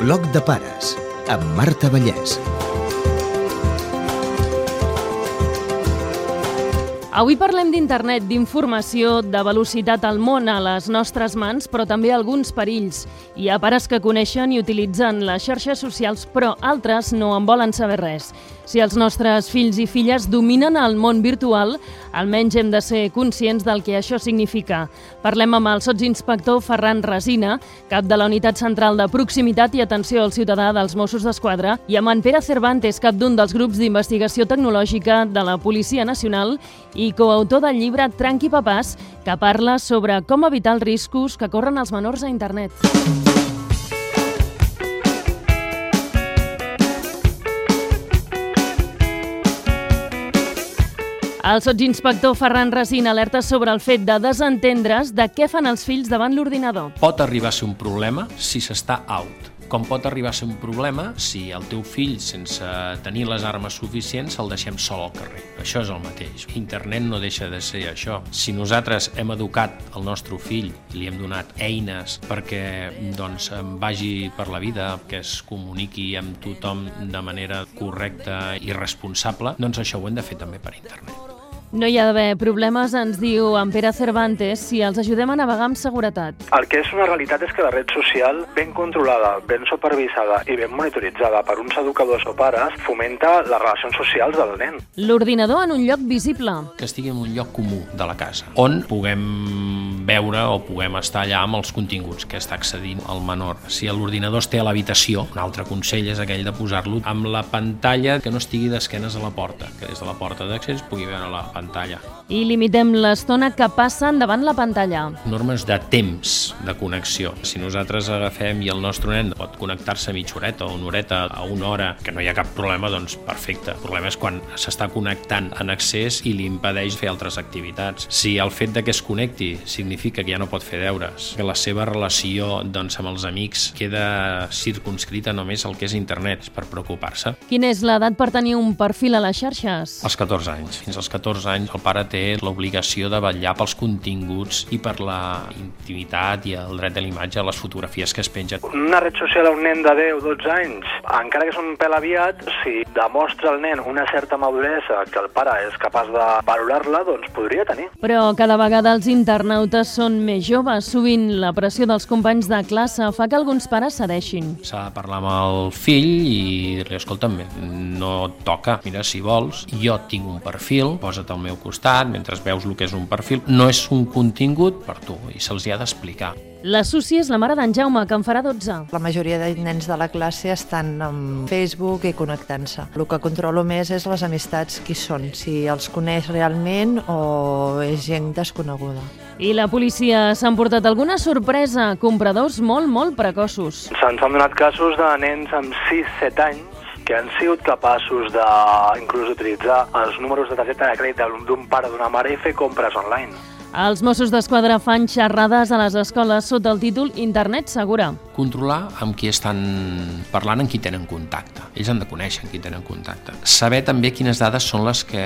Bloc de pares amb Marta Vallès. Avui parlem d'internet, d'informació, de velocitat al món a les nostres mans, però també alguns perills. Hi ha pares que coneixen i utilitzen les xarxes socials, però altres no en volen saber res. Si els nostres fills i filles dominen el món virtual, almenys hem de ser conscients del que això significa. Parlem amb el sotsinspector Ferran Resina, cap de la Unitat Central de Proximitat i Atenció al Ciutadà dels Mossos d'Esquadra, i amb en Pere Cervantes, cap d'un dels grups d'investigació tecnològica de la Policia Nacional i coautor del llibre Tranqui Papàs, que parla sobre com evitar els riscos que corren els menors a internet. El sotsinspector Ferran Resina alerta sobre el fet de desentendre's de què fan els fills davant l'ordinador. Pot arribar a ser un problema si s'està out com pot arribar a ser un problema si el teu fill, sense tenir les armes suficients, el deixem sol al carrer. Això és el mateix. Internet no deixa de ser això. Si nosaltres hem educat el nostre fill i li hem donat eines perquè doncs, vagi per la vida, que es comuniqui amb tothom de manera correcta i responsable, doncs això ho hem de fer també per internet. No hi ha d'haver problemes, ens diu en Pere Cervantes, si els ajudem a navegar amb seguretat. El que és una realitat és que la red social, ben controlada, ben supervisada i ben monitoritzada per uns educadors o pares, fomenta les relacions socials del nen. L'ordinador en un lloc visible. Que estigui en un lloc comú de la casa, on puguem veure o puguem estar allà amb els continguts que està accedint el menor. Si l'ordinador es té a l'habitació, un altre consell és aquell de posar-lo amb la pantalla que no estigui d'esquenes a la porta, que des de la porta d'accés pugui veure la pantalla pantalla. I limitem l'estona que passen davant la pantalla. Normes de temps de connexió. Si nosaltres agafem i el nostre nen pot connectar-se mitja horeta o una horeta a una hora, que no hi ha cap problema, doncs perfecte. El problema és quan s'està connectant en accés i li impedeix fer altres activitats. Si el fet de que es connecti significa que ja no pot fer deures, que la seva relació doncs, amb els amics queda circunscrita només al que és internet, és per preocupar-se. Quina és l'edat per tenir un perfil a les xarxes? Als 14 anys. Fins als 14 anys el pare té l'obligació de vetllar pels continguts i per la intimitat i el dret de l'imatge a les fotografies que es pengen. Una red social a un nen de 10 12 anys, encara que és un pèl aviat, si demostra al nen una certa maduresa que el pare és capaç de valorar-la, doncs podria tenir. Però cada vegada els internautes són més joves. Sovint la pressió dels companys de classe fa que alguns pares cedeixin. S'ha de parlar amb el fill i dir-li, escolta'm, no toca, mira, si vols, jo tinc un perfil, posa't al meu costat mentre veus el que és un perfil. No és un contingut per tu i se'ls hi ha d'explicar. La Susi és la mare d'en Jaume, que en farà 12. La majoria de nens de la classe estan amb Facebook i connectant-se. El que controlo més és les amistats, qui són, si els coneix realment o és gent desconeguda. I la policia s'ha emportat alguna sorpresa? Compradors molt, molt precoços. Se'ns han donat casos de nens amb 6-7 anys que han sigut capaços de inclús utilitzar els números de targeta de crèdit d'un pare o d'una mare i fer compres online. Els Mossos d'Esquadra fan xerrades a les escoles sota el títol Internet Segura. Controlar amb qui estan parlant, amb qui tenen contacte. Ells han de conèixer amb qui tenen contacte. Saber també quines dades són les que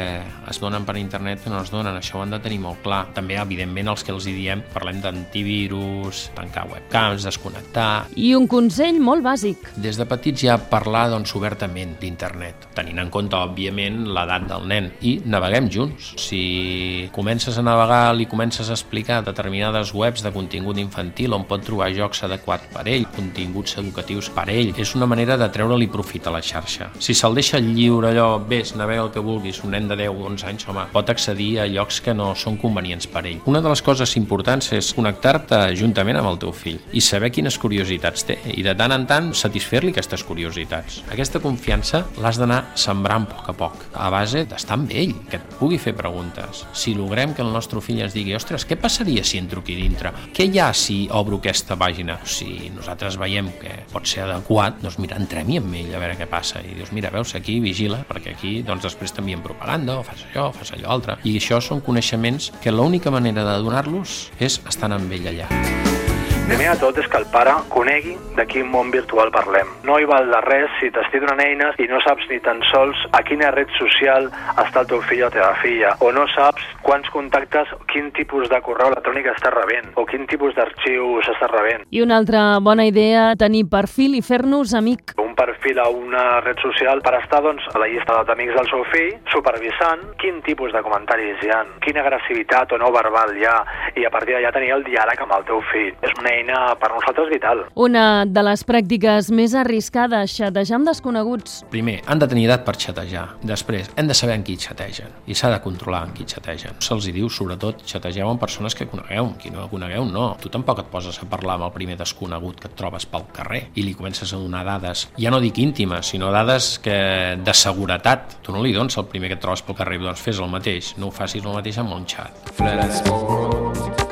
es donen per internet que no es donen, això ho han de tenir molt clar. També, evidentment, els que els hi diem, parlem d'antivirus, tancar webcams, desconnectar... I un consell molt bàsic. Des de petits ja parlar doncs, obertament d'internet, tenint en compte, òbviament, l'edat del nen. I naveguem junts. Si comences a navegar, li comences a explicar determinades webs de contingut infantil on pot trobar jocs adequats per ell, continguts educatius per ell. És una manera de treure-li profit a la xarxa. Si se'l deixa lliure allò, vés, navega el que vulguis, un nen de 10 o 11 anys, home, pot accedir a llocs que no són convenients per ell. Una de les coses importants és connectar-te juntament amb el teu fill i saber quines curiositats té i de tant en tant satisfer-li aquestes curiositats. Aquesta confiança l'has d'anar sembrant a poc a poc, a base d'estar amb ell, que et pugui fer preguntes. Si logrem que el nostre fill ens digui ostres, què passaria si entro aquí dintre? Què hi ha si obro aquesta pàgina? Si nosaltres veiem que pot ser adequat, doncs mira, entrem-hi amb ell a veure què passa. I dius, mira, veus, aquí vigila, perquè aquí doncs després t'envien propaganda, o fas això, o fas allò altre. I això són coneixements que l'única manera de donar-los és estar amb ell allà. Primer de tot és que el pare conegui de quin món virtual parlem. No hi val de res si t'estic donant eines i no saps ni tan sols a quina red social està el teu fill o la teva filla, o no saps quants contactes, quin tipus de correu electrònic està rebent, o quin tipus d'arxiu s'està rebent. I una altra bona idea, tenir perfil i fer-nos amic. Un perfil a una red social per estar doncs, a la llista d'amics del seu fill, supervisant quin tipus de comentaris hi ha, quina agressivitat o no verbal hi ha, i a partir d'allà tenir el diàleg amb el teu fill. És una eina per nosaltres vital. Una de les pràctiques més arriscades, xatejar amb desconeguts. Primer, han de tenir edat per xatejar. Després, hem de saber en qui xategen i s'ha de controlar en qui xategen. Se'ls diu, sobretot, xategeu amb persones que conegueu. Qui no conegueu, no. Tu tampoc et poses a parlar amb el primer desconegut que et trobes pel carrer i li comences a donar dades, ja no dic íntimes, sinó dades que de seguretat. Tu no li dones el primer que et trobes pel carrer, doncs fes el mateix. No ho facis el mateix amb un xat. Calm.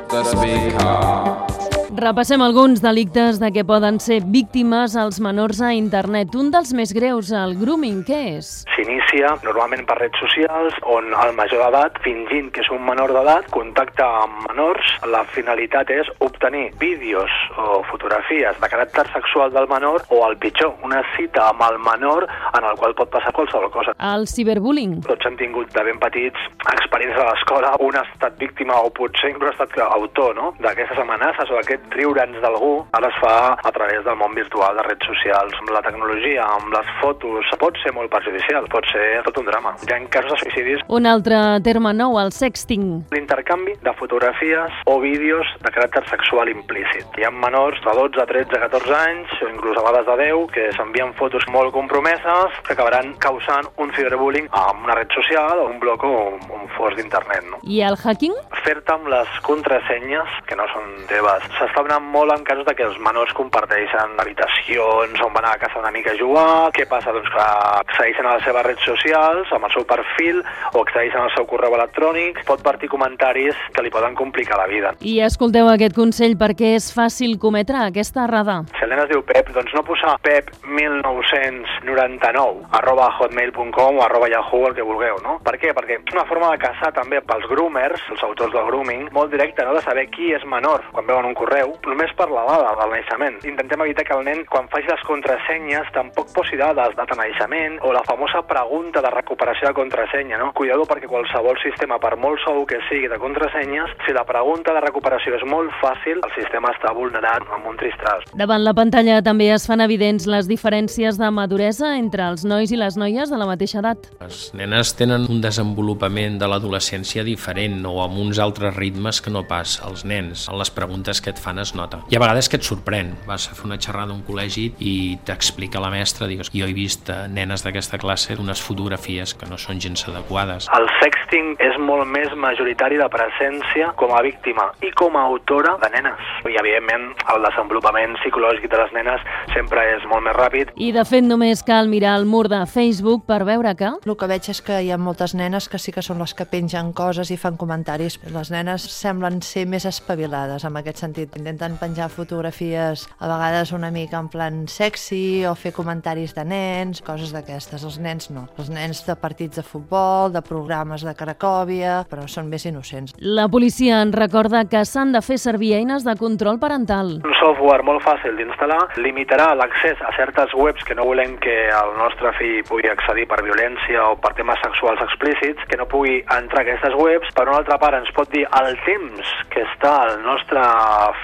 Repassem alguns delictes de què poden ser víctimes els menors a internet. Un dels més greus, el grooming, què és? S'inicia normalment per redes socials on el major d'edat, fingint que és un menor d'edat, contacta amb menors. La finalitat és obtenir vídeos o fotografies de caràcter sexual del menor o, el pitjor, una cita amb el menor en el qual pot passar qualsevol cosa. El ciberbullying. Tots hem tingut de ben petits experiències a l'escola, un ha estat víctima o potser inclús ha estat autor no? d'aquestes amenaces o d'aquest riure'ns d'algú, ara es fa a través del món virtual, de redes socials, amb la tecnologia, amb les fotos, pot ser molt perjudicial, pot ser tot un drama. Hi ha casos de suïcidis. Un altre terme nou, el sexting. L'intercanvi de fotografies o vídeos de caràcter sexual implícit. Hi ha menors de 12, 13, 14 anys, o inclús a vegades de 10, que s'envien fotos molt compromeses que acabaran causant un ciberbullying amb una red social o un bloc o un fos d'internet. No? I el hacking? Fer-te amb les contrasenyes, que no són teves. S'està donant molt en casos de que els menors comparteixen habitacions on van a casa una mica a jugar. Què passa? Doncs que accedeixen a les seves redes socials, amb el seu perfil, o accedeixen al seu correu electrònic. Pot partir comentaris que li poden complicar la vida. I escolteu aquest consell perquè és fàcil cometre aquesta errada. Si el nen es diu Pep, doncs no posar Pep 1999 arroba hotmail.com o arroba yahoo, el que vulgueu, no? Per què? Perquè és una forma de caçar també pels groomers, els autors del grooming, molt directe, no? De saber qui és menor quan veuen un correu, només per la dada del naixement. Intentem evitar que el nen, quan faci les contrasenyes, tampoc posi dades, data de naixement, o la famosa pregunta de recuperació de contrasenya, no? Cuidado perquè qualsevol sistema, per molt segur que sigui de contrasenyes, si la pregunta de recuperació és molt fàcil, el sistema està vulnerat amb un tristràs. Davant la pantalla també es fan evidents les diferències de maduresa entre els nois i les noies de la mateixa edat. Les nenes tenen un desenvolupament de l'adolescència diferent o amb uns altres ritmes que no pas els nens. En les preguntes que et fan es nota. I a vegades que et sorprèn. Vas a fer una xerrada a un col·legi i t'explica la mestra, digues, jo he vist eh, nenes d'aquesta classe unes fotografies que no són gens adequades. El sexting és molt més majoritari de presència com a víctima i com a autora de nenes. I, evidentment, el desenvolupament psicològic de les nenes sempre és molt més ràpid. I, de fet, només cal mirar el mur de Facebook per veure que... El que veig és que hi ha moltes nenes que sí que són les que pengen coses i fan comentaris. Les nenes semblen ser més espavilades en aquest sentit. Intenten penjar fotografies a vegades una mica en plan sexy o fer comentaris de nens, coses d'aquestes. Els nens no. Els nens de partits de futbol, de programes de Cracòvia, però són més innocents. La policia en recorda que s'han de fer servir eines de control parental. Un software molt fàcil d'instal·lar limitarà l'accés a certes webs que no volem que el nostre fill pugui accedir per violència o per temes sexuals explícits, que no pugui entrar a aquestes webs. Per una altra part, ens pot dir el temps que està el nostre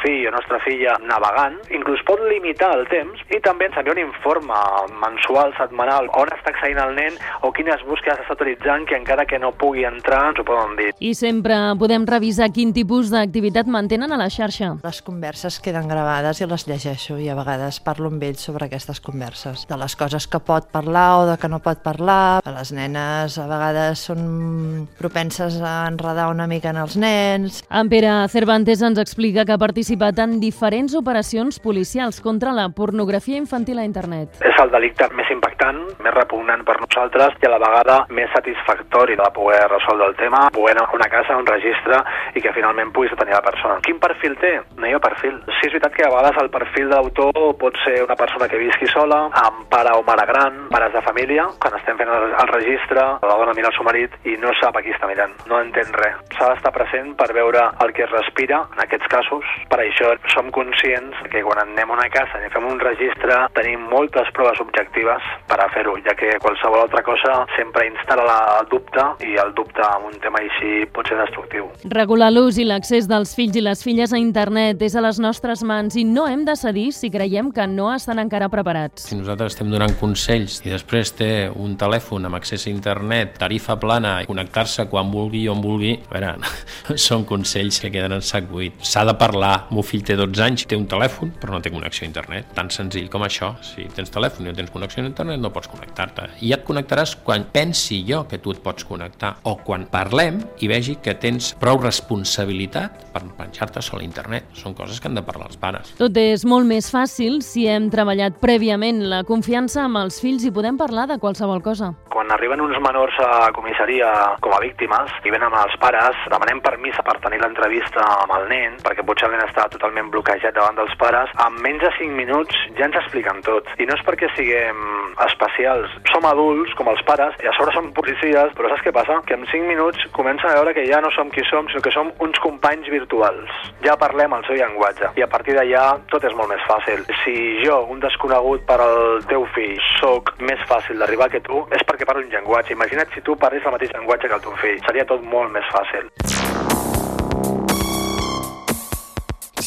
fill o nostra filla navegant, inclús pot limitar el temps i també ens envia un informe mensual, setmanal, on està accedint el nen o quines búsquedes està utilitzant que encara que no pugui entrar ens ho poden dir. I sempre podem revisar quin tipus d'activitat mantenen a la xarxa. Les converses queden gravades i les llegeixo i a vegades parlo amb ells sobre aquestes converses, de les coses que pot parlar o de que no pot parlar. Les nenes a vegades són propenses a enredar una mica en els nens. En Pere Cervantes ens explica que ha participat en diferents operacions policials contra la pornografia infantil a internet. És el delicte més impactant, més repugnant per nosaltres i a la vegada més satisfactori de poder resoldre el tema, poder anar a una casa, un registre i que finalment puguis detenir la persona. Quin perfil té? No hi ha perfil. Sí, és veritat que a vegades el perfil d'autor pot ser una persona que visqui sola, amb pare o mare gran, pares de família. Quan estem fent el, el registre, la dona mira el seu marit i no sap a qui està mirant, no entén res. S'ha d'estar present per veure el que es respira, en aquests casos, per això som conscients que quan anem a una casa i fem un registre tenim moltes proves objectives per a fer-ho, ja que qualsevol altra cosa sempre instal·la la dubte i el dubte en un tema així pot ser destructiu. Regular l'ús i l'accés dels fills i les filles a internet és a les nostres mans i no hem de cedir si creiem que no estan encara preparats. Si nosaltres estem donant consells i després té un telèfon amb accés a internet, tarifa plana, i connectar-se quan vulgui i on vulgui, a veure, són consells que queden en sac buit. S'ha de parlar. Meu fill té 12 anys, té un telèfon, però no té connexió a internet. Tan senzill com això. Si tens telèfon i no tens connexió a internet, no pots connectar-te. I et connectaràs quan pensi jo que tu et pots connectar o quan parlem i vegi que tens prou responsabilitat per penjar-te sol a internet. Són coses que han de parlar els pares. Tot és molt més fàcil si hem treballat prèviament la confiança amb els fills i podem parlar de qualsevol cosa. Quan arriben uns menors a comissaria com a víctimes i venen amb els pares, demanem permís per tenir l'entrevista amb el nen, perquè potser el nen està totalment bloquejat davant dels pares. En menys de 5 minuts ja ens expliquen tot. I no és perquè siguem especials. Som adults, com els pares, i a sobre som policies, però saps què passa? Que en 5 minuts comença a veure que ja no som qui som, sinó que som uns companys virtuals. Ja parlem el seu llenguatge. I a partir d'allà tot és molt més fàcil. Si jo, un desconegut per al teu fill, sóc més fàcil d'arribar que tu, és perquè parlo un llenguatge. Imagina't si tu parles el mateix llenguatge que el teu fill. Seria tot molt més fàcil.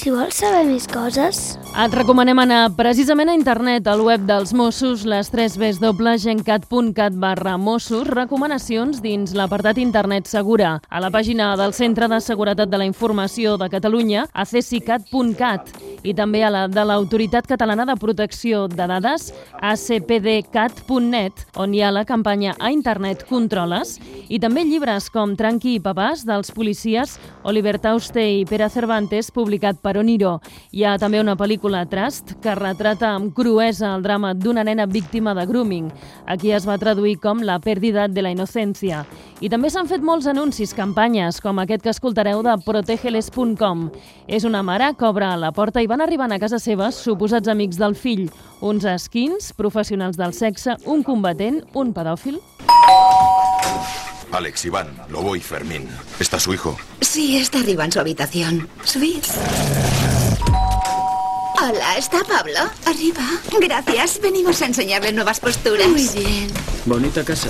Si vols saber més coses, Et recomanem anar precisament a internet, al web dels Mossos, les 3 www.gencat.cat barra Mossos, recomanacions dins l'apartat internet segura, a la pàgina del Centre de Seguretat de la Informació de Catalunya, a cesicat.cat, i també a la de l'Autoritat Catalana de Protecció de Dades, acpdcat.net, on hi ha la campanya a internet Controles, i també llibres com Tranqui i papàs, dels policies Oliver Tauste i Pere Cervantes, publicat per Oniro. Hi ha també una pel·lícula Trust que retrata amb cruesa el drama d'una nena víctima de grooming. Aquí es va traduir com La pèrdida de la innocència. I també s'han fet molts anuncis, campanyes, com aquest que escoltareu de protegeles.com. És una mare que obre la porta i van arribant a casa seva suposats amics del fill, uns esquins, professionals del sexe, un combatent, un pedòfil. Alex, Iván, Lobo y Fermín. ¿Está su hijo? Sí, está arriba en su habitación. Subid. Hola, ¿está Pablo? Arriba. Gracias. Venimos a enseñarle nuevas posturas. Muy bien. Bonita casa.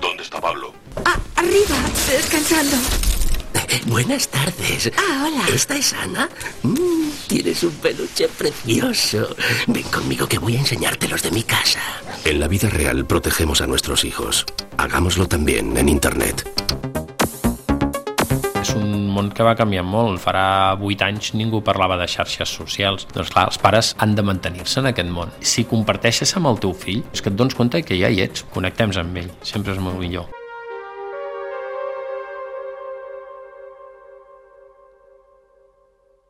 ¿Dónde está Pablo? Ah, arriba, descansando. Buenas tardes. Ah, hola. ¿Esta es Ana? Mm, tienes un peluche precioso. Ven conmigo que voy a enseñarte los de mi casa. En la vida real protegemos a nuestros hijos. Hagámoslo también en Internet. Món que va canviar molt. Farà 8 anys ningú parlava de xarxes socials. Doncs clar, els pares han de mantenir-se en aquest món. Si comparteixes amb el teu fill, és que et dones compte que ja hi ets. Connectem amb ell. Sempre és molt millor.